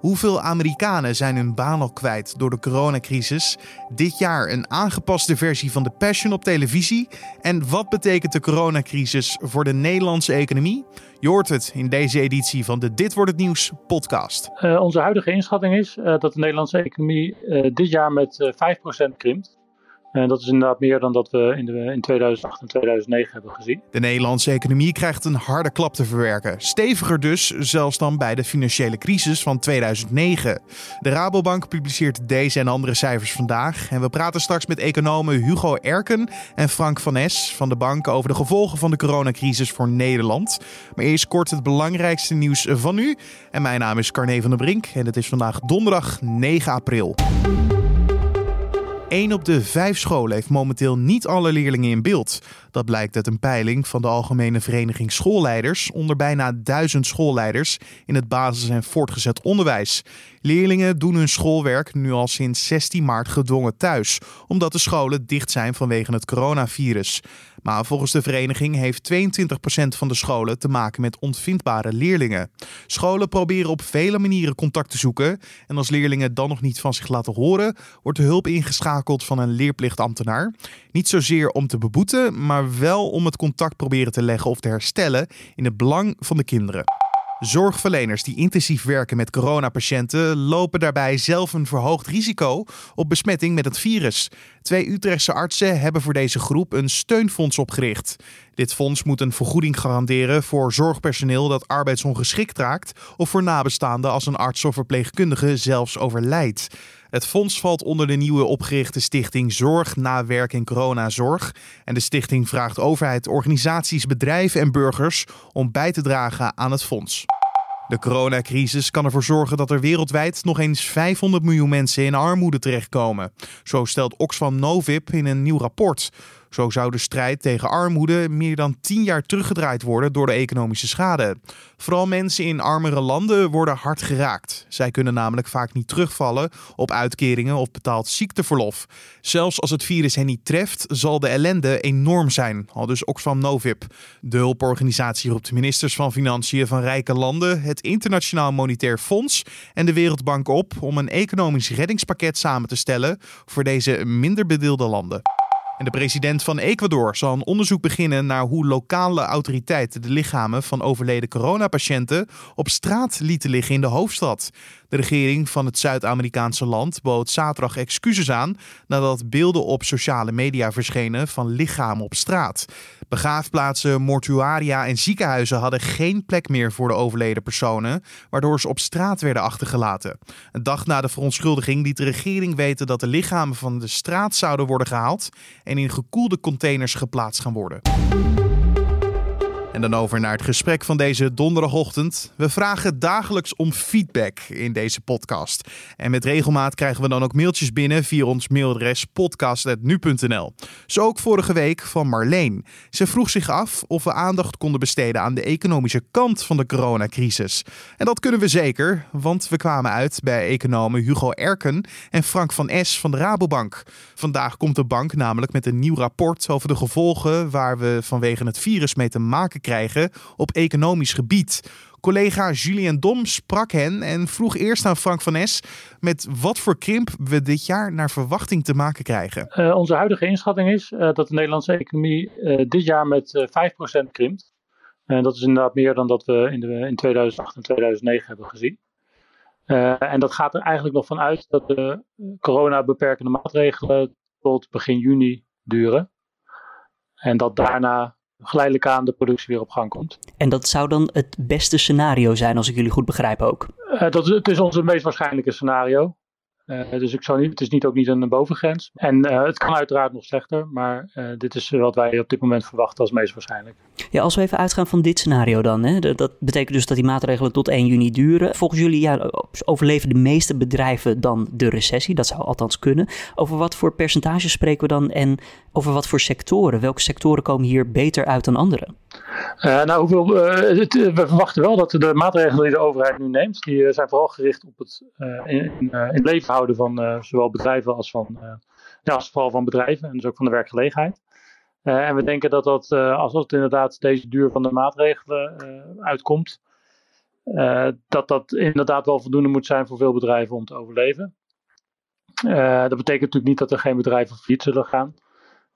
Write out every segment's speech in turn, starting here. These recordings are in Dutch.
Hoeveel Amerikanen zijn hun baan al kwijt door de coronacrisis? Dit jaar een aangepaste versie van The Passion op televisie. En wat betekent de coronacrisis voor de Nederlandse economie? Je hoort het in deze editie van de Dit wordt het nieuws podcast. Uh, onze huidige inschatting is uh, dat de Nederlandse economie uh, dit jaar met 5% krimpt. En dat is inderdaad meer dan dat we in, de, in 2008 en 2009 hebben gezien. De Nederlandse economie krijgt een harde klap te verwerken. Steviger dus, zelfs dan bij de financiële crisis van 2009. De Rabobank publiceert deze en andere cijfers vandaag. En we praten straks met economen Hugo Erken en Frank van Es van de bank over de gevolgen van de coronacrisis voor Nederland. Maar eerst kort het belangrijkste nieuws van nu. En mijn naam is Carne van der Brink en het is vandaag donderdag 9 april. 1 op de 5 scholen heeft momenteel niet alle leerlingen in beeld. Dat blijkt uit een peiling van de Algemene Vereniging Schoolleiders onder bijna 1000 schoolleiders in het basis- en voortgezet onderwijs. Leerlingen doen hun schoolwerk nu al sinds 16 maart gedwongen thuis, omdat de scholen dicht zijn vanwege het coronavirus. Maar volgens de vereniging heeft 22% van de scholen te maken met onvindbare leerlingen. Scholen proberen op vele manieren contact te zoeken. En als leerlingen dan nog niet van zich laten horen, wordt de hulp ingeschakeld van een leerplichtambtenaar. Niet zozeer om te beboeten, maar wel om het contact proberen te leggen of te herstellen in het belang van de kinderen. Zorgverleners die intensief werken met coronapatiënten lopen daarbij zelf een verhoogd risico op besmetting met het virus. Twee Utrechtse artsen hebben voor deze groep een steunfonds opgericht. Dit fonds moet een vergoeding garanderen voor zorgpersoneel dat arbeidsongeschikt raakt of voor nabestaanden als een arts of verpleegkundige zelfs overlijdt. Het fonds valt onder de nieuwe opgerichte stichting Zorg na Werk en Coronazorg. En de stichting vraagt overheid, organisaties, bedrijven en burgers om bij te dragen aan het fonds. De coronacrisis kan ervoor zorgen dat er wereldwijd nog eens 500 miljoen mensen in armoede terechtkomen. Zo stelt Oxfam Novib in een nieuw rapport. Zo zou de strijd tegen armoede meer dan 10 jaar teruggedraaid worden door de economische schade. Vooral mensen in armere landen worden hard geraakt. Zij kunnen namelijk vaak niet terugvallen op uitkeringen of betaald ziekteverlof. Zelfs als het virus hen niet treft, zal de ellende enorm zijn, al dus Oxfam Novib. De hulporganisatie roept ministers van Financiën van rijke landen, het Internationaal Monetair Fonds en de Wereldbank op om een economisch reddingspakket samen te stellen voor deze minder bedeelde landen. En de president van Ecuador zal een onderzoek beginnen naar hoe lokale autoriteiten de lichamen van overleden coronapatiënten op straat lieten liggen in de hoofdstad. De regering van het Zuid-Amerikaanse land bood zaterdag excuses aan nadat beelden op sociale media verschenen van lichamen op straat. Begraafplaatsen, mortuaria en ziekenhuizen hadden geen plek meer voor de overleden personen, waardoor ze op straat werden achtergelaten. Een dag na de verontschuldiging liet de regering weten dat de lichamen van de straat zouden worden gehaald en in gekoelde containers geplaatst gaan worden. En dan over naar het gesprek van deze donderdagochtend. We vragen dagelijks om feedback in deze podcast. En met regelmaat krijgen we dan ook mailtjes binnen via ons mailadres podcast.nu.nl. Zo ook vorige week van Marleen. Ze vroeg zich af of we aandacht konden besteden aan de economische kant van de coronacrisis. En dat kunnen we zeker, want we kwamen uit bij economen Hugo Erken en Frank van Es van de Rabobank. Vandaag komt de bank namelijk met een nieuw rapport over de gevolgen waar we vanwege het virus mee te maken krijgen op economisch gebied. Collega Julien Dom sprak hen en vroeg eerst aan Frank van Es met wat voor krimp we dit jaar naar verwachting te maken krijgen. Uh, onze huidige inschatting is uh, dat de Nederlandse economie uh, dit jaar met 5% krimpt. En dat is inderdaad meer dan dat we in, de, in 2008 en 2009 hebben gezien. en dat gaat er eigenlijk nog van uit dat de corona-beperkende maatregelen tot begin juni duren. En dat daarna geleidelijk aan de productie weer op gang komt. En dat zou dan het beste scenario zijn, als ik jullie goed begrijp ook? Uh, dat, het is onze meest waarschijnlijke scenario. Uh, dus ik zou niet, het is niet, ook niet een bovengrens. En uh, het kan uiteraard nog slechter, maar uh, dit is wat wij op dit moment verwachten als meest waarschijnlijk. Ja, als we even uitgaan van dit scenario dan. Hè, dat, betekent dus dat die maatregelen tot 1 juni duren. Volgens jullie ja, overleven de meeste bedrijven dan de recessie. Dat zou althans kunnen. Over wat voor percentages spreken we dan en over wat voor sectoren? Welke sectoren komen hier beter uit dan andere? nou, hoeveel, het, we verwachten wel dat de maatregelen die de overheid nu neemt, die zijn vooral gericht op het in, in leven houden van zowel bedrijven als van, vooral van bedrijven en dus ook van de werkgelegenheid. En we denken dat dat, als het inderdaad deze duur van de maatregelen uitkomt, dat dat inderdaad wel voldoende moet zijn voor veel bedrijven om te overleven. dat betekent natuurlijk niet dat er geen bedrijven failliet zullen gaan.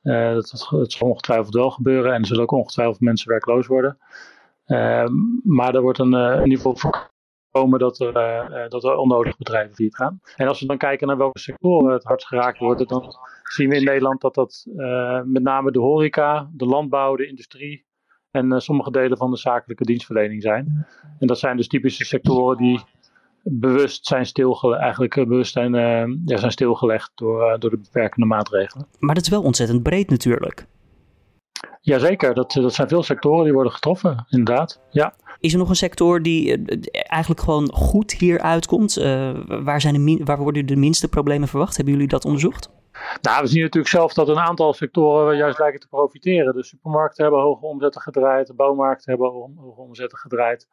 Dat, dat, zal ongetwijfeld wel gebeuren en er zullen ook ongetwijfeld mensen werkloos worden. maar er wordt een, in ieder geval voorkomen dat er, dat er onnodig bedrijven failliet gaan. En als we dan kijken naar welke sectoren het hardst geraakt worden, dan zien we in Nederland dat dat met name de horeca, de landbouw, de industrie en sommige delen van de zakelijke dienstverlening zijn. En dat zijn dus typische sectoren die bewust zijn stilgelegd, eigenlijk eh, bewust zijn, ja, zijn stilgelegd door, door de beperkende maatregelen. Maar dat is wel ontzettend breed natuurlijk. Jazeker, dat, dat zijn veel sectoren die worden getroffen, inderdaad. Ja. Is er nog een sector die eigenlijk gewoon goed hier uitkomt? waar, zijn de waar worden de minste problemen verwacht? Hebben jullie dat onderzocht? Nou, we zien natuurlijk zelf dat een aantal sectoren juist lijken te profiteren. De supermarkten hebben hoge omzetten gedraaid, de bouwmarkten hebben hoge omzetten gedraaid.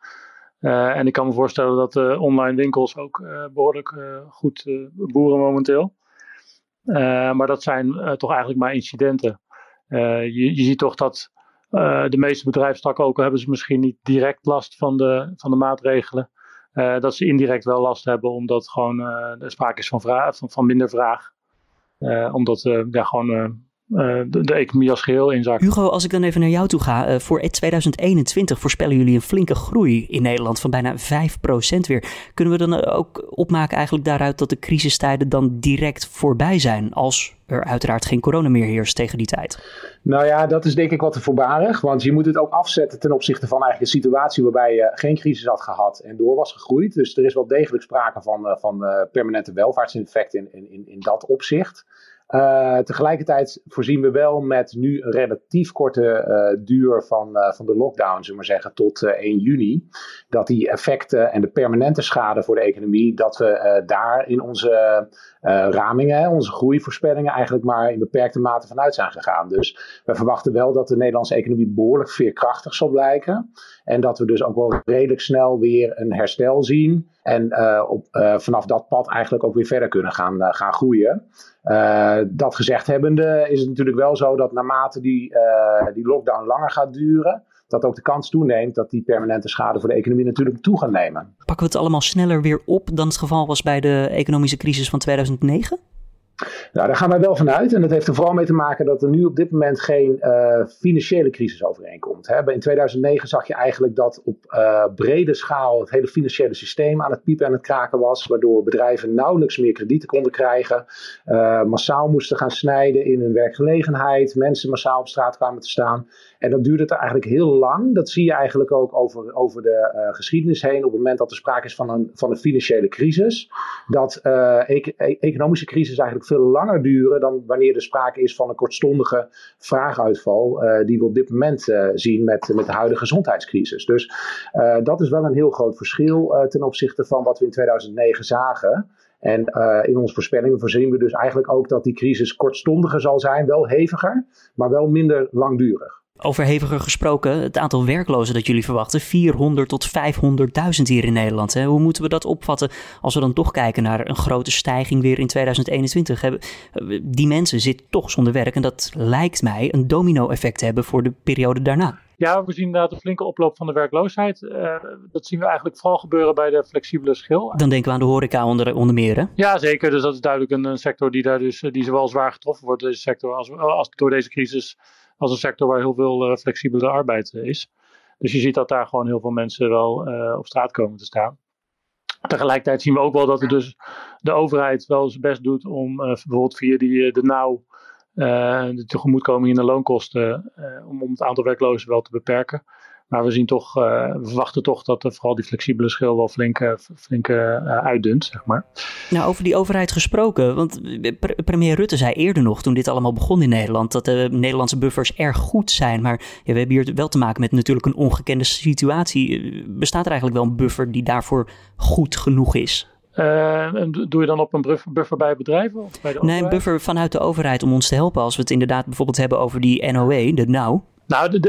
Uh, en ik kan me voorstellen dat de online winkels ook uh, behoorlijk uh, goed boeren momenteel. maar dat zijn toch eigenlijk maar incidenten. Je, je, ziet toch dat de meeste bedrijfstakken, ook al hebben ze misschien niet direct last van de, van de maatregelen, dat ze indirect wel last hebben omdat gewoon er sprake is van, vraag, van, van minder vraag. Eh, omdat ja, gewoon de, de, economie als geheel inzakt. Hugo, als ik dan even naar jou toe ga. voor 2021 voorspellen jullie een flinke groei in Nederland van bijna 5% weer. Kunnen we dan ook opmaken eigenlijk daaruit dat de crisistijden dan direct voorbij zijn? Als er uiteraard geen corona meer heerst tegen die tijd. Nou ja, dat is denk ik wat te voorbarig. Want je moet het ook afzetten ten opzichte van eigenlijk een situatie waarbij je geen crisis had gehad en door was gegroeid. Dus er is wel degelijk sprake van, van permanente welvaartseffect in, in, in dat opzicht. Uh, tegelijkertijd voorzien we wel met nu een relatief korte uh, duur van, uh, van de lockdown, zullen we maar zeggen, tot 1 juni. Dat die effecten en de permanente schade voor de economie, dat we daar in onze ramingen, onze groeivoorspellingen, eigenlijk maar in beperkte mate vanuit zijn gegaan. Dus we verwachten wel dat de Nederlandse economie behoorlijk veerkrachtig zal blijken. En dat we dus ook wel redelijk snel weer een herstel zien. En op, vanaf dat pad eigenlijk ook weer verder kunnen gaan, gaan groeien. Dat gezegd hebbende is het natuurlijk wel zo dat naarmate die, die lockdown langer gaat duren, dat ook de kans toeneemt dat die permanente schade voor de economie natuurlijk toe gaat nemen. Pakken we het allemaal sneller weer op dan het geval was bij de economische crisis van 2009? Nou, daar gaan wij wel vanuit. En dat heeft er vooral mee te maken dat er nu op dit moment geen uh, financiële crisis overeenkomt. Hè. In 2009 zag je eigenlijk dat op uh, brede schaal het hele financiële systeem aan het piepen en het kraken was. Waardoor bedrijven nauwelijks meer kredieten konden krijgen. Uh, massaal moesten gaan snijden in hun werkgelegenheid. Mensen massaal op straat kwamen te staan. En dat duurde er eigenlijk heel lang. Dat zie je eigenlijk ook over, over de geschiedenis heen. Op het moment dat er sprake is van een, van een financiële crisis. Dat uh, e economische crisis eigenlijk veel langer duren dan wanneer er sprake is van een kortstondige vraaguitval. Uh, die we op dit moment zien met, met de huidige gezondheidscrisis. Dus dat is wel een heel groot verschil ten opzichte van wat we in 2009 zagen. En in onze voorspellingen voorzien we dus eigenlijk ook dat die crisis kortstondiger zal zijn, wel heviger, maar wel minder langdurig. Over heviger gesproken, het aantal werklozen dat jullie verwachten, 400 tot 500.000 hier in Nederland. Hè? Hoe moeten we dat opvatten als we dan toch kijken naar een grote stijging weer in 2021? Die mensen zitten toch zonder werk en dat lijkt mij een domino-effect te hebben voor de periode daarna. Ja, we zien inderdaad een flinke oploop van de werkloosheid. Uh, dat zien we eigenlijk vooral gebeuren bij de flexibele schil. Dan denken we aan de horeca onder, onder meer, hè? Ja, zeker. Dus dat is duidelijk een, een sector die, daar dus, die zowel zwaar getroffen wordt, deze sector, als, als door deze crisis als een sector waar heel veel uh, flexibele arbeid eh, is. Dus je ziet dat daar gewoon heel veel mensen wel uh, op straat komen te staan. Tegelijkertijd zien we ook wel dat dus de overheid wel zijn best doet om bijvoorbeeld via die, de nauw de tegemoetkoming in de loonkosten, om, om het aantal werklozen wel te beperken. Maar we zien toch, uh, we verwachten toch dat er vooral die flexibele schil wel flink, uh, flink uh, uitdunt, zeg maar. Nou, over die overheid gesproken, want premier Rutte zei eerder nog, toen dit allemaal begon in Nederland, dat de Nederlandse buffers erg goed zijn. Maar ja, we hebben hier wel te maken met natuurlijk een ongekende situatie. Bestaat er eigenlijk wel een buffer die daarvoor goed genoeg is? doe je dan op een buffer bij bedrijven? Of bij de nee, een buffer vanuit de overheid om ons te helpen. Als we het inderdaad bijvoorbeeld hebben over die NOE, de NOW. Nou,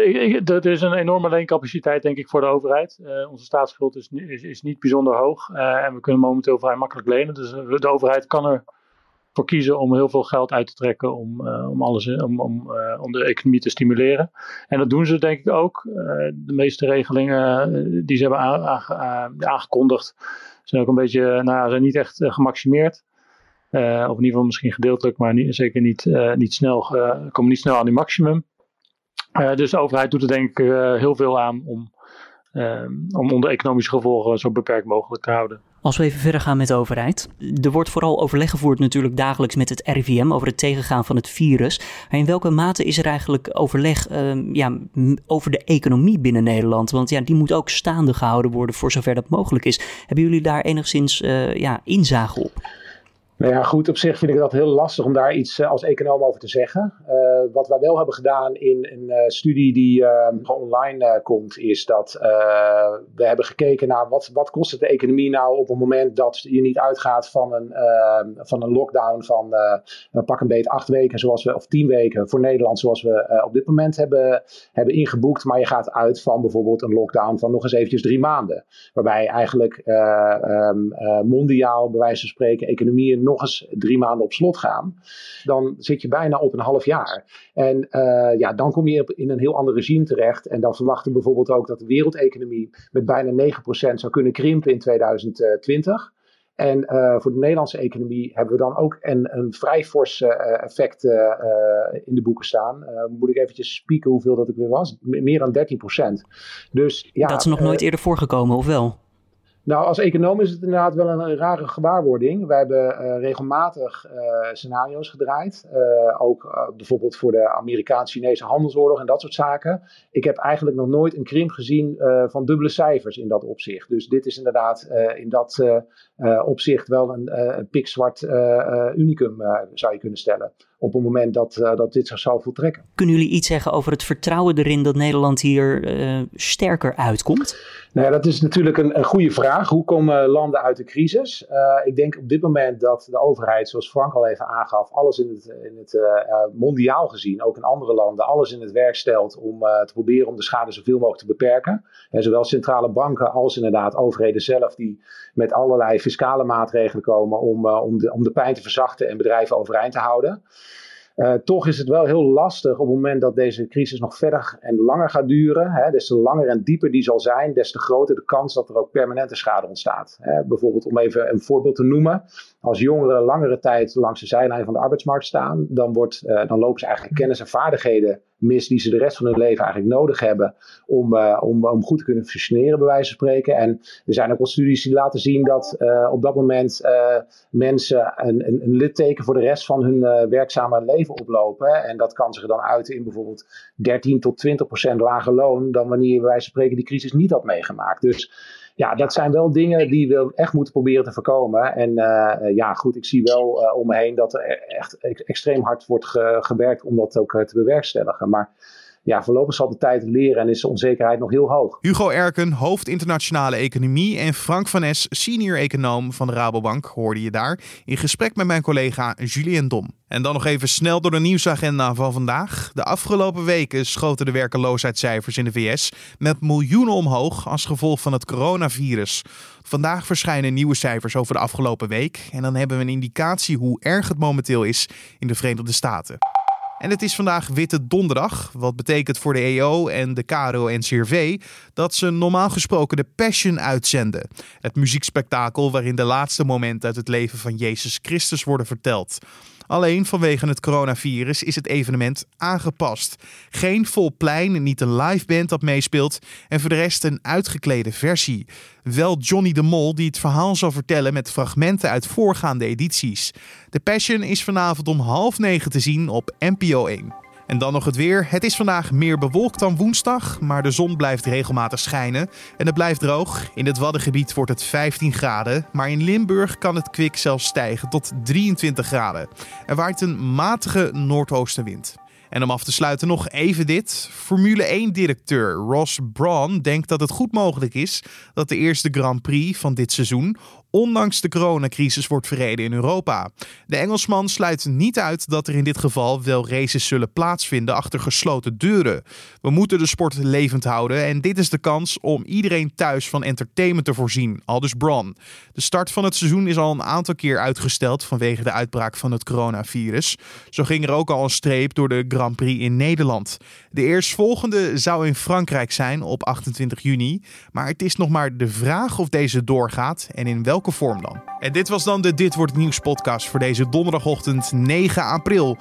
er is een enorme leencapaciteit, denk ik, voor de overheid. Uh, onze staatsschuld is, is, is, niet bijzonder hoog. Uh, en we kunnen momenteel vrij makkelijk lenen. Dus eh, de overheid kan er voor kiezen om heel veel geld uit te trekken om, om, alles, om, om, de economie te stimuleren. En dat doen ze denk ik ook. de meeste regelingen die ze hebben aangekondigd zijn ook een beetje, nou zijn niet echt gemaximeerd. of in ieder geval misschien gedeeltelijk, maar niet, zeker niet, niet snel, komen niet snel aan die maximum. Dus de overheid doet er denk ik heel veel aan om Um, om onder economische gevolgen zo beperkt mogelijk te houden. Als we even verder gaan met de overheid. Er wordt vooral overleg gevoerd natuurlijk dagelijks met het RIVM over het tegengaan van het virus. in welke mate is er eigenlijk overleg um, ja, over de economie binnen Nederland? Want ja, die moet ook staande gehouden worden voor zover dat mogelijk is. Hebben jullie daar enigszins uh, ja, inzage op? Nou ja, goed, op zich vind ik dat heel lastig om daar iets eh, als econoom over te zeggen. Uh, wat wij wel hebben gedaan in een uh, studie die uh, online komt, is dat we hebben gekeken naar wat, wat kost het de economie nou op het moment dat je niet uitgaat van een, van een lockdown van pak een beet acht weken, zoals we, of tien weken voor Nederland, zoals we op dit moment hebben, hebben ingeboekt. Maar je gaat uit van bijvoorbeeld een lockdown van nog eens eventjes drie maanden. Waarbij eigenlijk um, mondiaal, bij wijze van spreken, economieën nog eens drie maanden op slot gaan, dan zit je bijna op een half jaar. En uh, ja, dan kom je in een heel ander regime terecht. En dan verwachten we bijvoorbeeld ook dat de wereldeconomie met bijna 9% zou kunnen krimpen in 2020. En uh, voor de Nederlandse economie hebben we dan ook een, een vrij fors uh, effect uh, in de boeken staan. moet ik eventjes spieken hoeveel dat ik weer was? meer dan 13 Dus, ja, dat is nog nooit eerder voorgekomen, of wel? Nou, als econoom is het inderdaad wel een, rare gewaarwording. We hebben uh, regelmatig uh, scenario's gedraaid. Uh, ook bijvoorbeeld voor de Amerikaans-Chinese handelsoorlog en dat soort zaken. Ik heb eigenlijk nog nooit een krimp gezien van dubbele cijfers in dat opzicht. Dus dit is inderdaad in dat opzicht wel een, een pikzwart unicum, zou je kunnen stellen op het moment dat, uh, dat dit zich zou voltrekken. Kunnen jullie iets zeggen over het vertrouwen erin dat Nederland hier uh, sterker uitkomt? Nou ja, dat is natuurlijk een, een goede vraag. Hoe komen landen uit de crisis? Uh, ik denk op dit moment dat de overheid, zoals Frank al even aangaf, alles in het, in het mondiaal gezien, ook in andere landen, alles in het werk stelt om te proberen om de schade zoveel mogelijk te beperken. En zowel centrale banken als inderdaad overheden zelf die met allerlei fiscale maatregelen komen om, om, de, om de pijn te verzachten en bedrijven overeind te houden. Uh, toch is het wel heel lastig op het moment dat deze crisis nog verder en langer gaat duren. Hè, des te langer en dieper die zal zijn, des te groter de kans dat er ook permanente schade ontstaat. Hè, bijvoorbeeld om even een voorbeeld te noemen. Als jongeren langere tijd langs de zijlijn van de arbeidsmarkt staan, dan, wordt, uh, dan lopen ze eigenlijk kennis en vaardigheden mis die ze de rest van hun leven eigenlijk nodig hebben om, uh, om, om goed te kunnen functioneren, bij wijze van spreken. En er zijn ook wel studies die laten zien dat uh, op dat moment mensen een, een, een, litteken voor de rest van hun werkzame leven oplopen. En dat kan zich dan uiten in bijvoorbeeld 13 tot 20 procent lager loon dan wanneer je bij wijze van spreken die crisis niet had meegemaakt. Dus ja, dat zijn wel dingen die we echt moeten proberen te voorkomen. En uh, ja, goed, ik zie wel uh, om me heen dat er echt extreem hard wordt ge gewerkt om dat ook te bewerkstelligen. Maar ja, voorlopig zal de tijd leren en is de onzekerheid nog heel hoog. Hugo Erken, hoofd internationale economie en Frank van Es, senior econoom van de Rabobank, hoorde je daar in gesprek met mijn collega Julien Dom. En dan nog even snel door de nieuwsagenda van vandaag. De afgelopen weken schoten de werkeloosheidscijfers in de VS met miljoenen omhoog als gevolg van het coronavirus. Vandaag verschijnen nieuwe cijfers over de afgelopen week en dan hebben we een indicatie hoe erg het momenteel is in de Verenigde Staten. En het is vandaag Witte Donderdag, wat betekent voor de EO en de KRO-NCRV dat ze normaal gesproken de Passion uitzenden. Het muziekspektakel waarin de laatste momenten uit het leven van Jezus Christus worden verteld. Alleen vanwege het coronavirus is het evenement aangepast. Geen vol plein, niet een live band dat meespeelt en voor de rest een uitgeklede versie. Wel Johnny de Mol die het verhaal zal vertellen met fragmenten uit voorgaande edities. The Passion is vanavond om half negen te zien op NPO 1. En dan nog het weer. Het is vandaag meer bewolkt dan woensdag, maar de zon blijft regelmatig schijnen en het blijft droog. In het Waddengebied wordt het 15 graden, maar in Limburg kan het kwik zelfs stijgen tot 23 graden. Er waait een matige noordoostenwind. En om af te sluiten nog even dit. Formule 1-directeur Ross Brawn denkt dat het goed mogelijk is dat de eerste Grand Prix van dit seizoen ondanks de coronacrisis wordt verreden in Europa. De Engelsman sluit niet uit dat er in dit geval wel races zullen plaatsvinden achter gesloten deuren. We moeten de sport levend houden en dit is de kans om iedereen thuis van entertainment te voorzien, aldus Braun. De start van het seizoen is al een aantal keer uitgesteld vanwege de uitbraak van het coronavirus. Zo ging er ook al een streep door de Grand Prix in Nederland. De eerstvolgende zou in Frankrijk zijn op 28 juni, maar het is nog maar de vraag of deze doorgaat en in welke vorm dan. En dit was dan de Dit Wordt Nieuws podcast voor deze donderdagochtend 9 april.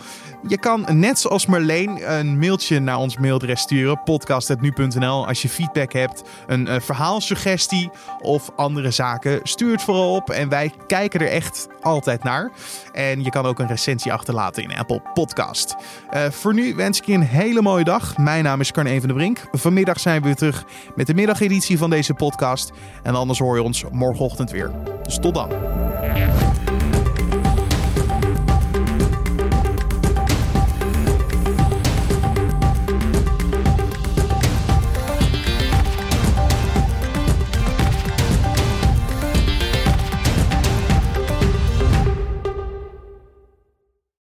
Je kan net zoals Marleen een mailtje naar ons mailadres sturen, podcast.nu.nl. Als je feedback hebt, een uh, verhaalsuggestie of andere zaken, stuur het vooral op en wij kijken er echt altijd naar. En je kan ook een recensie achterlaten in Apple Podcast. Uh, voor nu wens ik je een hele mooie dag. Mijn naam is Carne van der Brink. Vanmiddag zijn we weer terug met de middageditie van deze podcast. En anders hoor je ons morgenochtend weer. Dus tot dan.